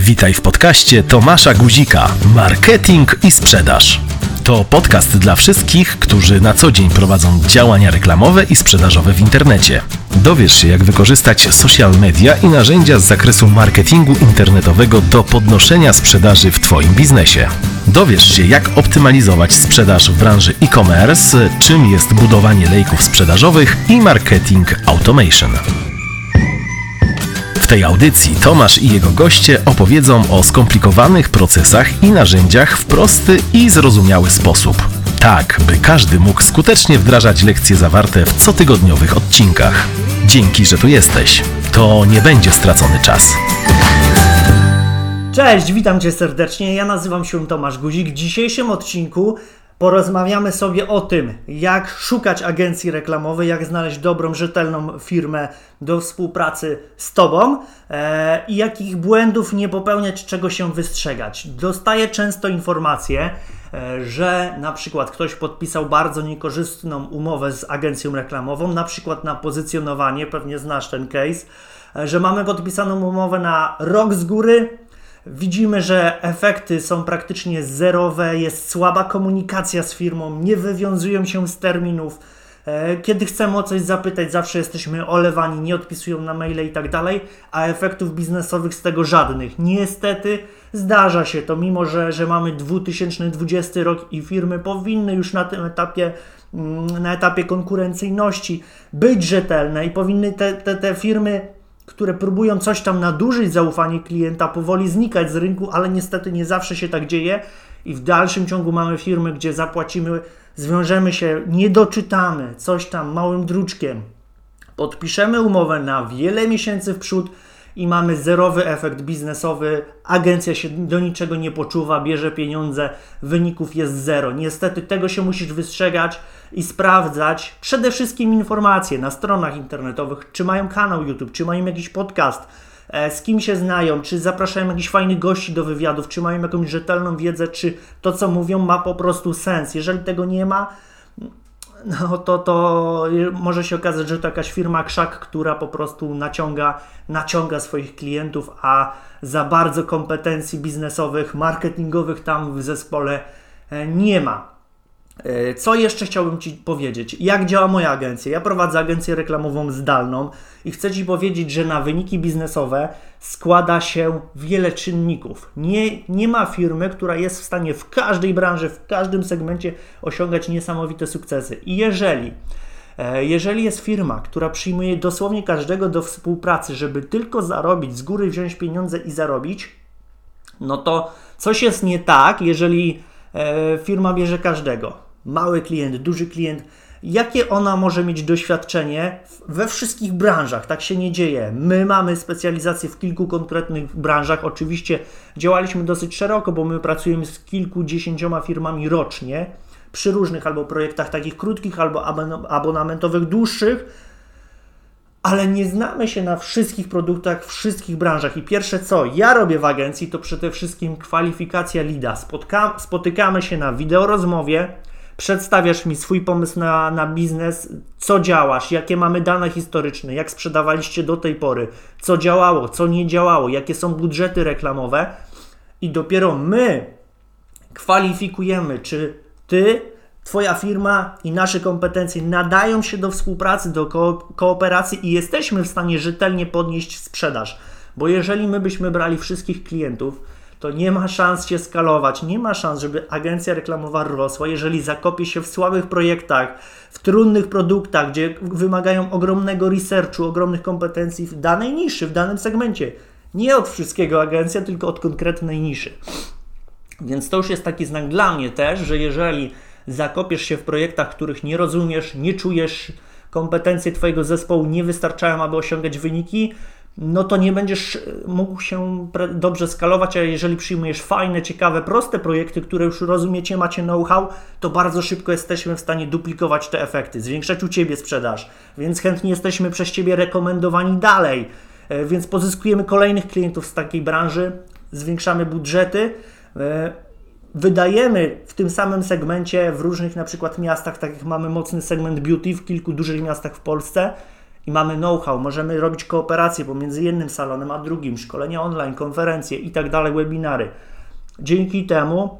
Witaj w podcaście Tomasza Guzika Marketing i sprzedaż. To podcast dla wszystkich, którzy na co dzień prowadzą działania reklamowe i sprzedażowe w internecie. Dowiesz się, jak wykorzystać social media i narzędzia z zakresu marketingu internetowego do podnoszenia sprzedaży w Twoim biznesie. Dowiesz się, jak optymalizować sprzedaż w branży e-commerce, czym jest budowanie lejków sprzedażowych i marketing automation. Tej audycji Tomasz i jego goście opowiedzą o skomplikowanych procesach i narzędziach w prosty i zrozumiały sposób. Tak, by każdy mógł skutecznie wdrażać lekcje zawarte w cotygodniowych odcinkach. Dzięki, że tu jesteś. To nie będzie stracony czas. Cześć, witam Cię serdecznie. Ja nazywam się Tomasz Guzik. W dzisiejszym odcinku porozmawiamy sobie o tym, jak szukać agencji reklamowej, jak znaleźć dobrą, rzetelną firmę do współpracy z Tobą e, i jakich błędów nie popełniać, czego się wystrzegać. Dostaję często informacje, e, że na przykład ktoś podpisał bardzo niekorzystną umowę z agencją reklamową, na przykład na pozycjonowanie, pewnie znasz ten case, e, że mamy podpisaną umowę na rok z góry, Widzimy, że efekty są praktycznie zerowe, jest słaba komunikacja z firmą, nie wywiązują się z terminów. E, kiedy chcemy o coś zapytać, zawsze jesteśmy olewani, nie odpisują na maile i tak dalej, a efektów biznesowych z tego żadnych. Niestety zdarza się to, mimo że, że mamy 2020 rok i firmy powinny już na tym etapie mm, na etapie konkurencyjności być rzetelne i powinny te, te, te firmy które próbują coś tam nadużyć zaufanie klienta, powoli znikać z rynku, ale niestety nie zawsze się tak dzieje. I w dalszym ciągu mamy firmy, gdzie zapłacimy, zwiążemy się, nie doczytamy coś tam małym druczkiem, podpiszemy umowę na wiele miesięcy w przód, i mamy zerowy efekt biznesowy. Agencja się do niczego nie poczuwa, bierze pieniądze, wyników jest zero. Niestety tego się musisz wystrzegać i sprawdzać przede wszystkim informacje na stronach internetowych, czy mają kanał YouTube, czy mają jakiś podcast, e, z kim się znają, czy zapraszają jakichś fajnych gości do wywiadów, czy mają jakąś rzetelną wiedzę, czy to, co mówią, ma po prostu sens. Jeżeli tego nie ma, no to, to może się okazać, że to jakaś firma krzak, która po prostu naciąga, naciąga swoich klientów, a za bardzo kompetencji biznesowych, marketingowych tam w zespole e, nie ma. E, co jeszcze chciałbym Ci powiedzieć? Jak działa moja agencja? Ja prowadzę agencję reklamową zdalną i chcę Ci powiedzieć, że na wyniki biznesowe składa się wiele czynników. Nie, nie ma firmy, która jest w stanie w każdej branży, w każdym segmencie osiągać niesamowite sukcesy. I jeżeli e, jeżeli jest firma, która przyjmuje dosłownie każdego do współpracy, żeby tylko zarobić, z góry wziąć pieniądze i zarobić, no to coś jest nie tak, jeżeli e, firma bierze każdego mały klient, duży klient, jakie ona może mieć doświadczenie we wszystkich branżach. Tak się nie dzieje. My mamy specjalizację w kilku konkretnych branżach. Oczywiście działaliśmy dosyć szeroko, bo my pracujemy z kilkudziesięcioma firmami rocznie przy różnych albo projektach takich krótkich, albo abonamentowych dłuższych, ale nie znamy się na wszystkich produktach, wszystkich branżach. I pierwsze co ja robię w agencji, to przede wszystkim kwalifikacja lida. Spotka spotykamy się na wideorozmowie, przedstawiasz mi swój pomysł na, na biznes, co działasz, jakie mamy dane historyczne, jak sprzedawaliście do tej pory, co działało, co nie działało, jakie są budżety reklamowe i dopiero my kwalifikujemy, czy ty, Twoja firma i nasze kompetencje nadają się do współpracy, do ko kooperacji i jesteśmy w stanie rzetelnie podnieść sprzedaż. Bo jeżeli my byśmy brali wszystkich klientów, to nie ma szans się skalować, nie ma szans, żeby agencja reklamowa rosła, jeżeli zakopie się w słabych projektach, w trudnych produktach, gdzie wymagają ogromnego researchu, ogromnych kompetencji w danej niszy, w danym segmencie. Nie od wszystkiego agencja, tylko od konkretnej niszy. Więc to już jest taki znak dla mnie też, że jeżeli zakopiesz się w projektach, których nie rozumiesz, nie czujesz, kompetencje Twojego zespołu nie wystarczają, aby osiągać wyniki, no to nie będziesz e, mógł się dobrze skalować, a jeżeli przyjmujesz fajne, ciekawe, proste projekty, które już rozumiecie, macie know-how, to bardzo szybko jesteśmy w stanie duplikować te efekty, zwiększać u Ciebie sprzedaż, więc chętnie jesteśmy przez Ciebie rekomendowani dalej, e, więc pozyskujemy kolejnych klientów z takiej branży, zwiększamy budżety, e, wydajemy w tym samym segmencie w różnych na przykład miastach, tak jak mamy mocny segment beauty w kilku dużych miastach w Polsce, i mamy know-how, możemy robić kooperacje pomiędzy jednym salonem a drugim, szkolenia online, konferencje i tak dalej, webinary. Dzięki temu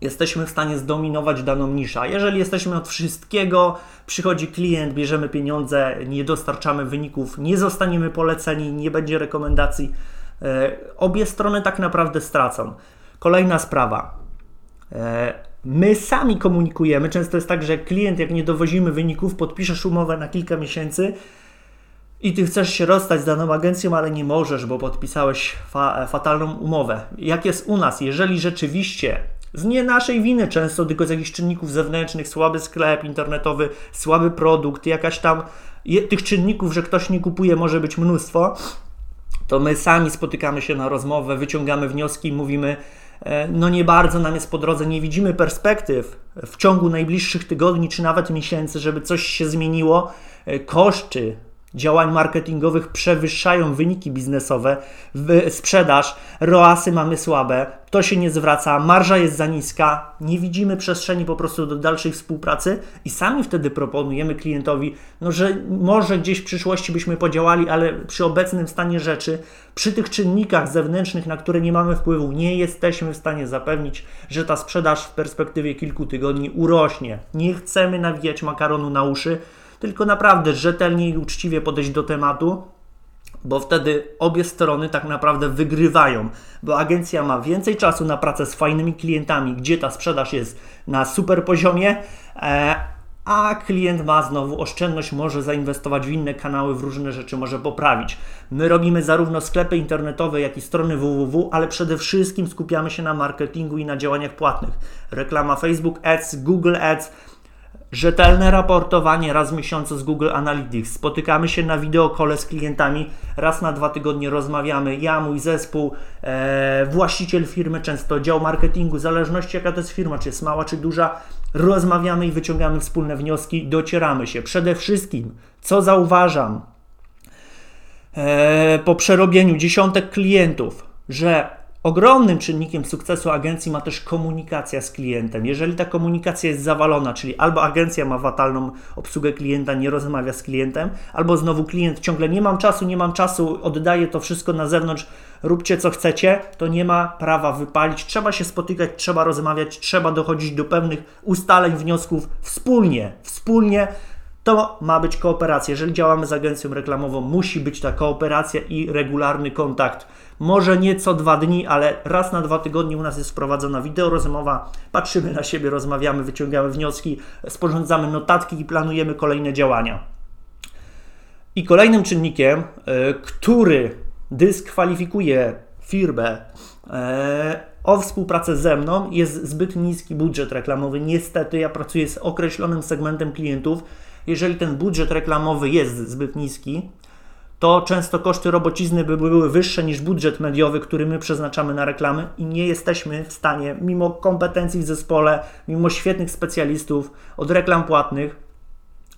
jesteśmy w stanie zdominować daną niszę. Jeżeli jesteśmy od wszystkiego, przychodzi klient, bierzemy pieniądze, nie dostarczamy wyników, nie zostaniemy poleceni, nie będzie rekomendacji, e, obie strony tak naprawdę stracą. Kolejna sprawa. My sami komunikujemy. Często jest tak, że klient, jak nie dowozimy wyników, podpiszesz umowę na kilka miesięcy i ty chcesz się rozstać z daną agencją, ale nie możesz, bo podpisałeś fa fatalną umowę. Jak jest u nas, jeżeli rzeczywiście z nie naszej winy często, tylko z jakichś czynników zewnętrznych, słaby sklep internetowy, słaby produkt, jakaś tam tych czynników, że ktoś nie kupuje, może być mnóstwo, to my sami spotykamy się na rozmowę, wyciągamy wnioski i mówimy, no nie bardzo nam jest po drodze, nie widzimy perspektyw w ciągu najbliższych tygodni czy nawet miesięcy, żeby coś się zmieniło. E, koszty działań marketingowych przewyższają wyniki biznesowe, sprzedaż, roasy mamy słabe, to się nie zwraca, marża jest za niska, nie widzimy przestrzeni po prostu do dalszej współpracy i sami wtedy proponujemy klientowi, no, że może gdzieś w przyszłości byśmy podziałali, ale przy obecnym stanie rzeczy, przy tych czynnikach zewnętrznych, na które nie mamy wpływu, nie jesteśmy w stanie zapewnić, że ta sprzedaż w perspektywie kilku tygodni urośnie. Nie chcemy nawijać makaronu na uszy, tylko naprawdę rzetelnie i uczciwie podejść do tematu, bo wtedy obie strony tak naprawdę wygrywają, bo agencja ma więcej czasu na pracę z fajnymi klientami, gdzie ta sprzedaż jest na super poziomie, e, a klient ma znowu oszczędność, może zainwestować w inne kanały, w różne rzeczy, może poprawić. My robimy zarówno sklepy internetowe, jak i strony www, ale przede wszystkim skupiamy się na marketingu i na działaniach płatnych. Reklama Facebook Ads, Google Ads, Rzetelne raportowanie raz w miesiącu z Google Analytics. Spotykamy się na wideokole z klientami, raz na dwa tygodnie rozmawiamy. Ja, mój zespół, e, właściciel firmy, często dział marketingu, w zależności jaka to jest firma, czy jest mała, czy duża, rozmawiamy i wyciągamy wspólne wnioski, docieramy się. Przede wszystkim, co zauważam e, po przerobieniu dziesiątek klientów, że Ogromnym czynnikiem sukcesu agencji ma też komunikacja z klientem. Jeżeli ta komunikacja jest zawalona, czyli albo agencja ma fatalną obsługę klienta, nie rozmawia z klientem, albo znowu klient ciągle nie mam czasu, nie mam czasu, oddaje to wszystko na zewnątrz, róbcie co chcecie, to nie ma prawa wypalić. Trzeba się spotykać, trzeba rozmawiać, trzeba dochodzić do pewnych ustaleń, wniosków wspólnie, wspólnie to ma być kooperacja. Jeżeli działamy z agencją reklamową, musi być ta kooperacja i regularny kontakt. Może nie co dwa dni, ale raz na dwa tygodnie u nas jest wprowadzona wideorozmowa, patrzymy na siebie, rozmawiamy, wyciągamy wnioski, sporządzamy notatki i planujemy kolejne działania. I kolejnym czynnikiem, e, który dyskwalifikuje firmę e, o współpracę ze mną, jest zbyt niski budżet reklamowy. Niestety, ja pracuję z określonym segmentem klientów, jeżeli ten budżet reklamowy jest zbyt niski, to często koszty robocizny by były wyższe niż budżet mediowy, który my przeznaczamy na reklamy i nie jesteśmy w stanie, mimo kompetencji w zespole, mimo świetnych specjalistów od reklam płatnych,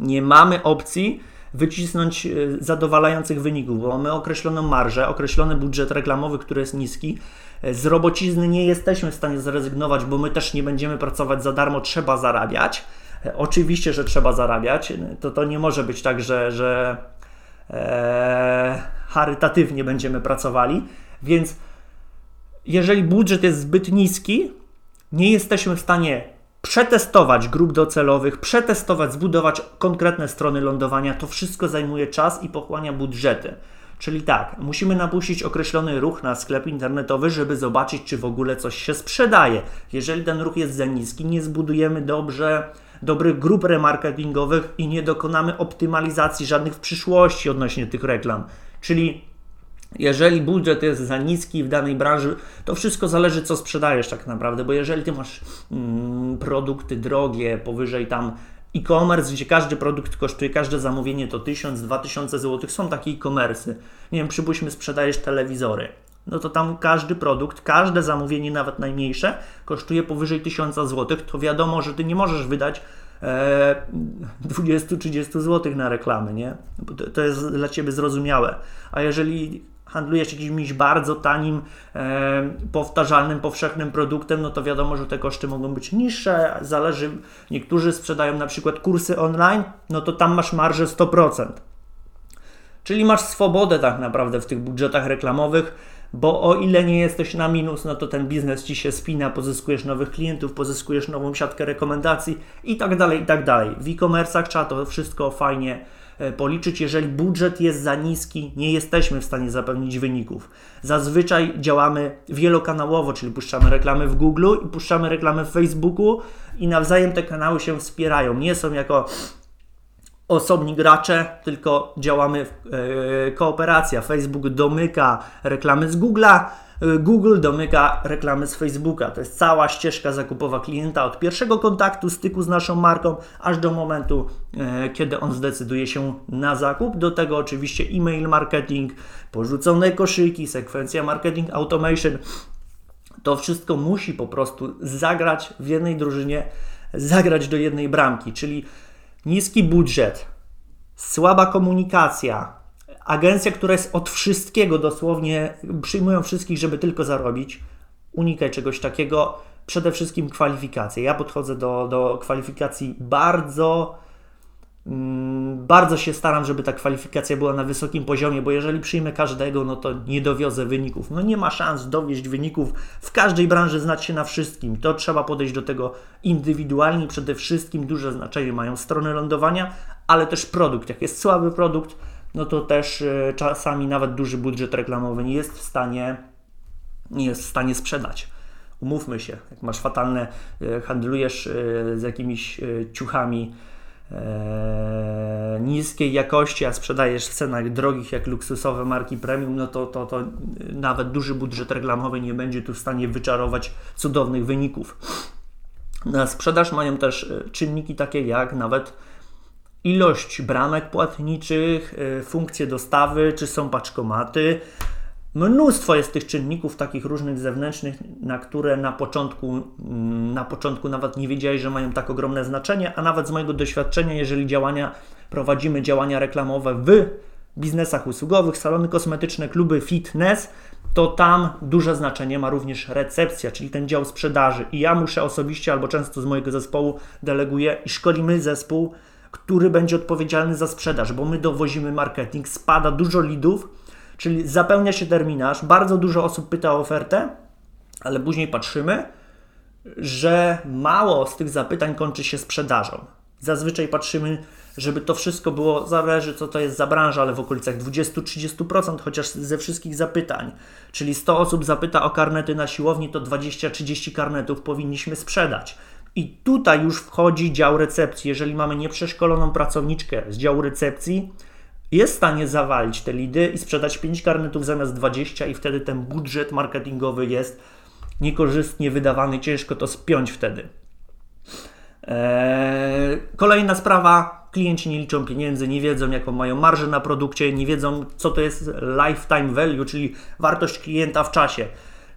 nie mamy opcji wycisnąć e, zadowalających wyników, bo mamy określoną marżę, określony budżet reklamowy, który jest niski. E, z robocizny nie jesteśmy w stanie zrezygnować, bo my też nie będziemy pracować za darmo, trzeba zarabiać. Oczywiście, że trzeba zarabiać. To, to nie może być tak, że, że e, charytatywnie będziemy pracowali. Więc jeżeli budżet jest zbyt niski, nie jesteśmy w stanie przetestować grup docelowych, przetestować, zbudować konkretne strony lądowania. To wszystko zajmuje czas i pochłania budżety. Czyli tak, musimy napuścić określony ruch na sklep internetowy, żeby zobaczyć, czy w ogóle coś się sprzedaje. Jeżeli ten ruch jest za niski, nie zbudujemy dobrze dobrych grup remarketingowych i nie dokonamy optymalizacji żadnych w przyszłości odnośnie tych reklam. Czyli jeżeli budżet jest za niski w danej branży, to wszystko zależy, co sprzedajesz tak naprawdę, bo jeżeli ty masz mm, produkty drogie, powyżej tam e-commerce, gdzie każdy produkt kosztuje, każde zamówienie to 1000-2000 zł, są takie e-commerce. Nie wiem, przypuśćmy, sprzedajesz telewizory no to tam każdy produkt, każde zamówienie, nawet najmniejsze, kosztuje powyżej 1000 zł, to wiadomo, że ty nie możesz wydać e, 20-30 zł na reklamy, nie? To, to, jest dla ciebie zrozumiałe. A jeżeli handlujesz jakimś bardzo tanim, e, powtarzalnym, powszechnym produktem, no to wiadomo, że te koszty mogą być niższe, zależy, niektórzy sprzedają na przykład kursy online, no to tam masz marżę 100%. Czyli masz swobodę tak naprawdę w tych budżetach reklamowych, bo o ile nie jesteś na minus, no to ten biznes ci się spina, pozyskujesz nowych klientów, pozyskujesz nową siatkę rekomendacji i tak dalej, i tak dalej. W e-commerce'ach trzeba to wszystko fajnie e, policzyć. Jeżeli budżet jest za niski, nie jesteśmy w stanie zapewnić wyników. Zazwyczaj działamy wielokanałowo, czyli puszczamy reklamy w Google i puszczamy reklamy w Facebooku i nawzajem te kanały się wspierają. Nie są jako osobni gracze, tylko działamy w e, kooperacja. Facebook domyka reklamy z Google'a, e, Google domyka reklamy z Facebooka. To jest cała ścieżka zakupowa klienta od pierwszego kontaktu, styku z naszą marką, aż do momentu, e, kiedy on zdecyduje się na zakup. Do tego oczywiście e-mail marketing, porzucone koszyki, sekwencja marketing automation. To wszystko musi po prostu zagrać w jednej drużynie, zagrać do jednej bramki, czyli niski budżet, słaba komunikacja, agencja, która jest od wszystkiego dosłownie, przyjmują wszystkich, żeby tylko zarobić, unikaj czegoś takiego. Przede wszystkim kwalifikacje. Ja podchodzę do, do kwalifikacji bardzo bardzo się staram, żeby ta kwalifikacja była na wysokim poziomie, bo jeżeli przyjmę każdego, no to nie dowiozę wyników. No nie ma szans dowieść wyników w każdej branży, znać się na wszystkim. To trzeba podejść do tego indywidualnie. Przede wszystkim duże znaczenie mają strony lądowania, ale też produkt. Jak jest słaby produkt, no to też e, czasami nawet duży budżet reklamowy nie jest w stanie, nie jest w stanie sprzedać. Umówmy się, jak masz fatalne, e, handlujesz e, z jakimiś ciuchami, niskiej jakości, a sprzedajesz w cenach drogich jak luksusowe marki premium, no to, to, to nawet duży budżet reklamowy nie będzie tu w stanie wyczarować cudownych wyników. Na sprzedaż mają też e, czynniki takie jak nawet ilość bramek płatniczych, e, funkcje dostawy, czy są paczkomaty, Mnóstwo jest tych czynników takich różnych zewnętrznych, na które na początku, mm, na początku nawet nie wiedziałeś, że mają tak ogromne znaczenie, a nawet z mojego doświadczenia, jeżeli działania, prowadzimy działania reklamowe w biznesach usługowych, salony kosmetyczne, kluby fitness, to tam duże znaczenie ma również recepcja, czyli ten dział sprzedaży. I ja muszę osobiście albo często z mojego zespołu deleguję i szkolimy zespół, który będzie odpowiedzialny za sprzedaż, bo my dowozimy marketing, spada dużo lidów, Czyli zapełnia się terminarz, bardzo dużo osób pyta o ofertę, ale później patrzymy, że mało z tych zapytań kończy się sprzedażą. Zazwyczaj patrzymy, żeby to wszystko było, zależy co to jest za branża, ale w okolicach 20-30%, chociaż ze wszystkich zapytań. Czyli 100 osób zapyta o karnety na siłowni, to 20-30 karnetów powinniśmy sprzedać. I tutaj już wchodzi dział recepcji. Jeżeli mamy nieprzeszkoloną pracowniczkę z działu recepcji, jest w stanie zawalić te lidy i sprzedać 5 karnetów zamiast 20 i wtedy ten budżet marketingowy jest niekorzystnie wydawany, ciężko to spiąć wtedy. Eee, kolejna sprawa, klienci nie liczą pieniędzy, nie wiedzą jaką mają marżę na produkcie, nie wiedzą co to jest lifetime value, czyli wartość klienta w czasie.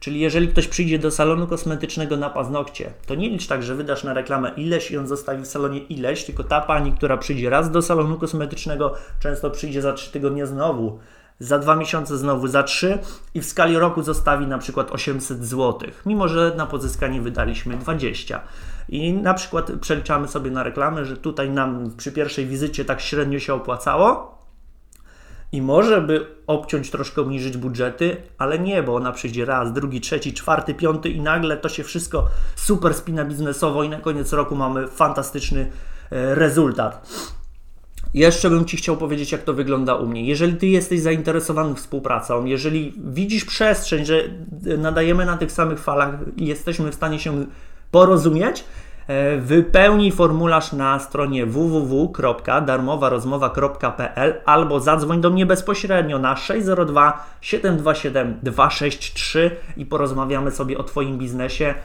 Czyli jeżeli ktoś przyjdzie do salonu kosmetycznego na paznokcie, to nie licz tak, że wydasz na reklamę ileś i on zostawi w salonie ileś, tylko ta pani, która przyjdzie raz do salonu kosmetycznego, często przyjdzie za 3 tygodnie znowu, za dwa miesiące znowu za 3 i w skali roku zostawi na przykład 800 zł, mimo że na pozyskanie wydaliśmy 20. I na przykład przeliczamy sobie na reklamę, że tutaj nam przy pierwszej wizycie tak średnio się opłacało, i może by obciąć troszkę, obniżyć budżety, ale nie, bo ona przyjdzie raz, drugi, trzeci, czwarty, piąty i nagle to się wszystko super spina biznesowo i na koniec roku mamy fantastyczny e, rezultat. Jeszcze bym Ci chciał powiedzieć, jak to wygląda u mnie. Jeżeli Ty jesteś zainteresowany współpracą, jeżeli widzisz przestrzeń, że nadajemy na tych samych falach i jesteśmy w stanie się porozumieć, E, wypełnij formularz na stronie www.darmowarozmowa.pl albo zadzwoń do mnie bezpośrednio na 602 727 263 i porozmawiamy sobie o Twoim biznesie.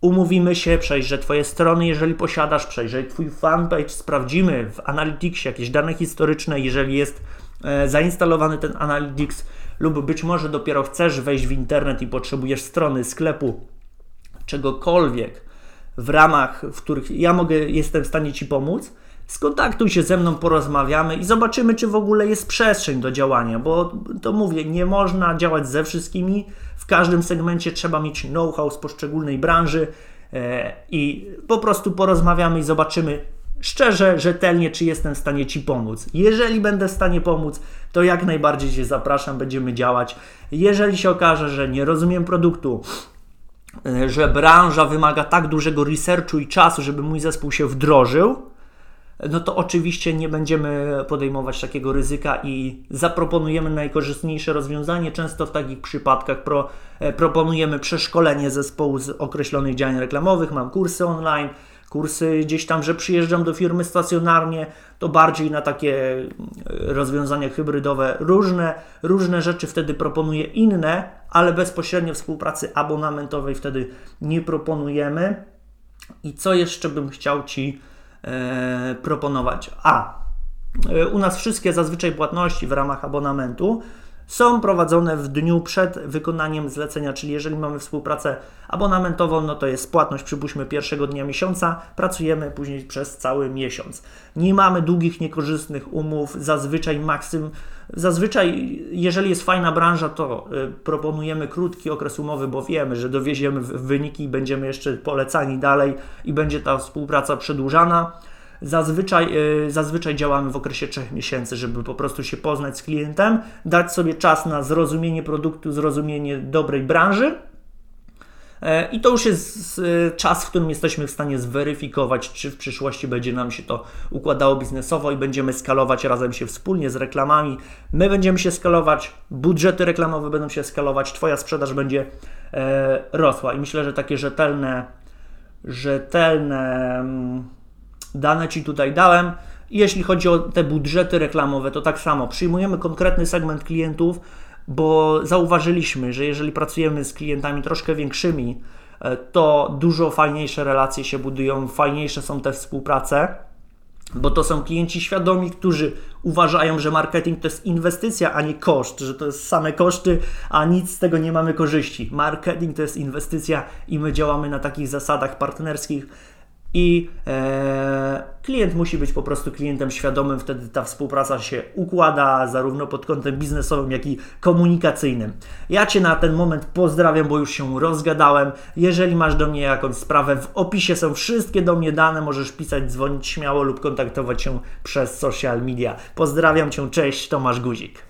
Umówimy się, przejrzę Twoje strony, jeżeli posiadasz, przejrzę Twój fanpage, sprawdzimy w Analyticsie jakieś dane historyczne, jeżeli jest e, zainstalowany ten Analytics lub być może dopiero chcesz wejść w internet i potrzebujesz strony, sklepu, czegokolwiek, w ramach, w których ja mogę, jestem w stanie Ci pomóc, skontaktuj się ze mną, porozmawiamy i zobaczymy, czy w ogóle jest przestrzeń do działania, bo to mówię, nie można działać ze wszystkimi. W każdym segmencie trzeba mieć know-how z poszczególnej branży e, i po prostu porozmawiamy i zobaczymy, szczerze, rzetelnie, czy jestem w stanie Ci pomóc. Jeżeli będę w stanie pomóc, to jak najbardziej Cię zapraszam, będziemy działać. Jeżeli się okaże, że nie rozumiem produktu, że branża wymaga tak dużego researchu i czasu, żeby mój zespół się wdrożył, no to oczywiście nie będziemy podejmować takiego ryzyka i zaproponujemy najkorzystniejsze rozwiązanie. Często w takich przypadkach pro, e, proponujemy przeszkolenie zespołu z określonych działań reklamowych, mam kursy online, kursy gdzieś tam, że przyjeżdżam do firmy stacjonarnie, to bardziej na takie e, rozwiązania hybrydowe. Różne, różne rzeczy wtedy proponuję inne, ale bezpośrednio współpracy abonamentowej wtedy nie proponujemy. I co jeszcze bym chciał Ci e, proponować? A, e, u nas wszystkie zazwyczaj płatności w ramach abonamentu są prowadzone w dniu przed wykonaniem zlecenia, czyli jeżeli mamy współpracę abonamentową, no to jest płatność przypuśćmy pierwszego dnia miesiąca, pracujemy później przez cały miesiąc. Nie mamy długich, niekorzystnych umów, zazwyczaj maksym, zazwyczaj jeżeli jest fajna branża, to y, proponujemy krótki okres umowy, bo wiemy, że dowieziemy wyniki i będziemy jeszcze polecani dalej i będzie ta współpraca przedłużana. Zazwyczaj, yy, zazwyczaj działamy w okresie 3 miesięcy, żeby po prostu się poznać z klientem, dać sobie czas na zrozumienie produktu, zrozumienie dobrej branży. E, I to już jest czas, w którym jesteśmy w stanie zweryfikować, czy w przyszłości będzie nam się to układało biznesowo i będziemy skalować razem się wspólnie z reklamami. My będziemy się skalować, budżety reklamowe będą się skalować, Twoja sprzedaż będzie e, rosła. I myślę, że takie rzetelne, rzetelne. Dane Ci tutaj dałem. Jeśli chodzi o te budżety reklamowe, to tak samo przyjmujemy konkretny segment klientów, bo zauważyliśmy, że jeżeli pracujemy z klientami troszkę większymi, e, to dużo fajniejsze relacje się budują, fajniejsze są te współprace, bo to są klienci świadomi, którzy uważają, że marketing to jest inwestycja, a nie koszt, że to jest same koszty, a nic z tego nie mamy korzyści. Marketing to jest inwestycja i my działamy na takich zasadach partnerskich i e, klient musi być po prostu klientem świadomym, wtedy ta współpraca się układa zarówno pod kątem biznesowym, jak i komunikacyjnym. Ja Cię na ten moment pozdrawiam, bo już się rozgadałem. Jeżeli masz do mnie jakąś sprawę, w opisie są wszystkie do mnie dane, możesz pisać, dzwonić śmiało lub kontaktować się przez social media. Pozdrawiam Cię, cześć, Tomasz Guzik.